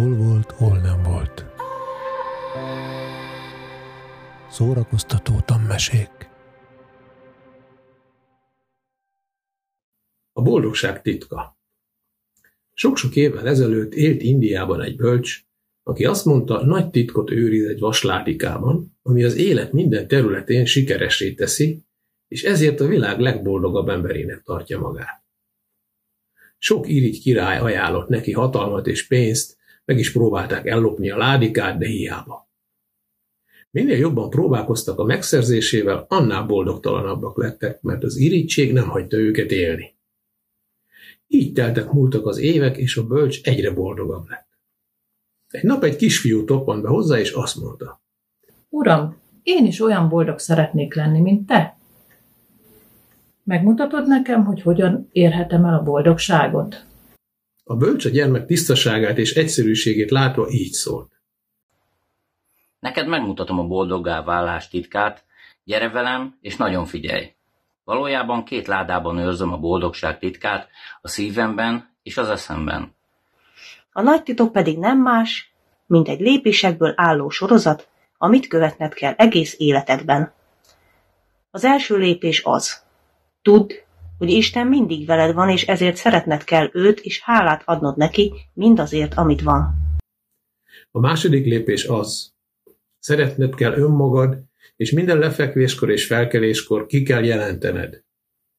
hol volt, hol nem volt. Szórakoztató tanmesék. A boldogság titka Sok-sok évvel ezelőtt élt Indiában egy bölcs, aki azt mondta, nagy titkot őriz egy vasládikában, ami az élet minden területén sikeressé teszi, és ezért a világ legboldogabb emberének tartja magát. Sok irigy király ajánlott neki hatalmat és pénzt, meg is próbálták ellopni a ládikát, de hiába. Minél jobban próbálkoztak a megszerzésével, annál boldogtalanabbak lettek, mert az irigység nem hagyta őket élni. Így teltek múltak az évek, és a bölcs egyre boldogabb lett. Egy nap egy kisfiú toppant be hozzá, és azt mondta. Uram, én is olyan boldog szeretnék lenni, mint te. Megmutatod nekem, hogy hogyan érhetem el a boldogságot? A bölcs a gyermek tisztaságát és egyszerűségét látva így szólt. Neked megmutatom a boldoggá válás titkát, gyere velem, és nagyon figyelj. Valójában két ládában őrzöm a boldogság titkát, a szívemben és az eszemben. A nagy titok pedig nem más, mint egy lépésekből álló sorozat, amit követned kell egész életedben. Az első lépés az. Tudd, hogy Isten mindig veled van, és ezért szeretned kell őt, és hálát adnod neki mindazért, amit van. A második lépés az. Szeretned kell önmagad, és minden lefekvéskor és felkeléskor ki kell jelentened.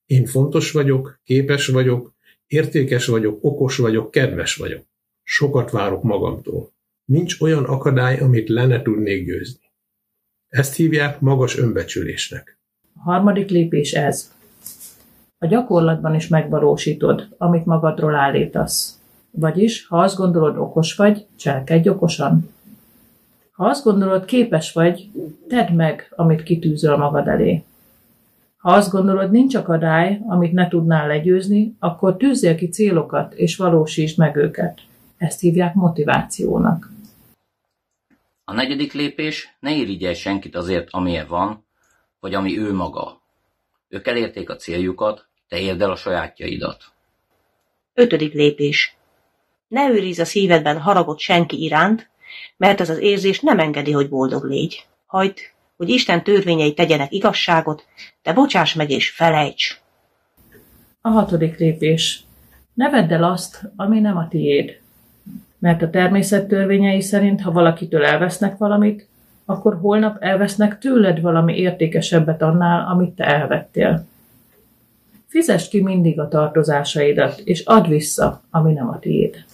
Én fontos vagyok, képes vagyok, értékes vagyok, okos vagyok, kedves vagyok. Sokat várok magamtól. Nincs olyan akadály, amit le ne tudnék győzni. Ezt hívják magas önbecsülésnek. A harmadik lépés ez. A gyakorlatban is megvalósítod, amit magadról állítasz. Vagyis, ha azt gondolod okos vagy, cselekedj okosan. Ha azt gondolod képes vagy, tedd meg, amit kitűzöl magad elé. Ha azt gondolod nincs akadály, amit ne tudnál legyőzni, akkor tűzzél ki célokat, és valósítsd meg őket. Ezt hívják motivációnak. A negyedik lépés, ne irigyelj senkit azért, amilyen van, vagy ami ő maga. Ők elérték a céljukat, te érd el a sajátjaidat. Ötödik lépés. Ne őriz a szívedben haragot senki iránt, mert ez az érzés nem engedi, hogy boldog légy. Hagyd, hogy Isten törvényei tegyenek igazságot, de bocsáss meg és felejts. A hatodik lépés. Ne vedd el azt, ami nem a tiéd. Mert a természet törvényei szerint, ha valakitől elvesznek valamit, akkor holnap elvesznek tőled valami értékesebbet annál, amit te elvettél. Fizesd ki mindig a tartozásaidat, és add vissza, ami nem a tiéd.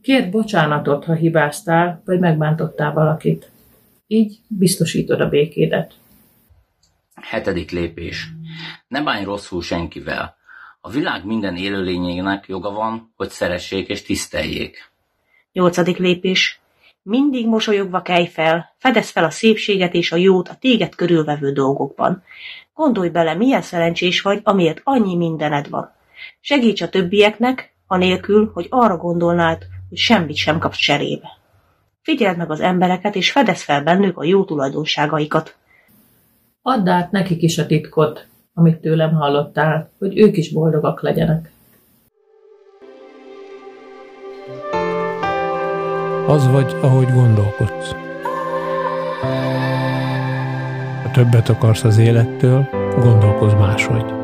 Kérd bocsánatot, ha hibáztál, vagy megbántottál valakit. Így biztosítod a békédet. Hetedik lépés. Ne bánj rosszul senkivel. A világ minden élőlényének joga van, hogy szeressék és tiszteljék. Nyolcadik lépés. Mindig mosolyogva kelj fel, fedez fel a szépséget és a jót a téged körülvevő dolgokban. Gondolj bele, milyen szerencsés vagy, amiért annyi mindened van. Segíts a többieknek, anélkül, hogy arra gondolnád, hogy semmit sem kapsz cserébe. Figyeld meg az embereket, és fedez fel bennük a jó tulajdonságaikat. Add át nekik is a titkot, amit tőlem hallottál, hogy ők is boldogak legyenek. Az vagy, ahogy gondolkodsz. Ha többet akarsz az élettől, gondolkozz máshogy.